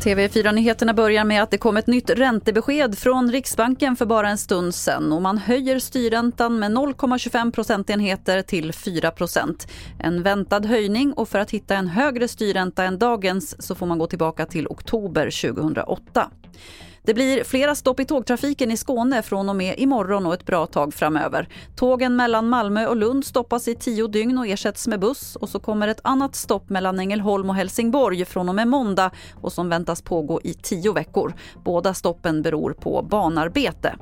TV4-nyheterna börjar med att det kom ett nytt räntebesked från Riksbanken för bara en stund sen. och man höjer styrräntan med 0,25 procentenheter till 4% En väntad höjning och för att hitta en högre styrränta än dagens så får man gå tillbaka till oktober 2008. Det blir flera stopp i tågtrafiken i Skåne från och med imorgon och ett bra tag framöver. Tågen mellan Malmö och Lund stoppas i tio dygn och ersätts med buss. Och så kommer ett annat stopp mellan Ängelholm och Helsingborg från och med måndag och som väntas pågå i tio veckor. Båda stoppen beror på banarbete.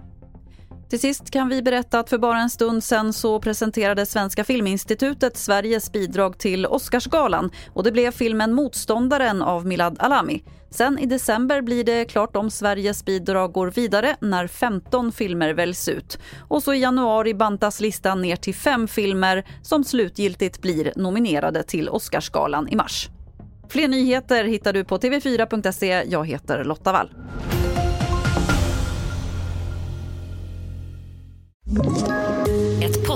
Till sist kan vi berätta att för bara en stund sen så presenterade Svenska Filminstitutet Sveriges bidrag till Oscarsgalan och det blev filmen Motståndaren av Milad Alami. Sen i december blir det klart om Sveriges bidrag går vidare när 15 filmer väljs ut. Och så i januari bantas listan ner till fem filmer som slutgiltigt blir nominerade till Oscarsgalan i mars. Fler nyheter hittar du på tv4.se. Jag heter Lotta Wall.